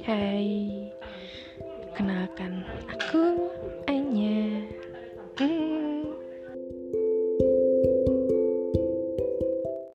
Hai, kenalkan aku Anya. Hmm.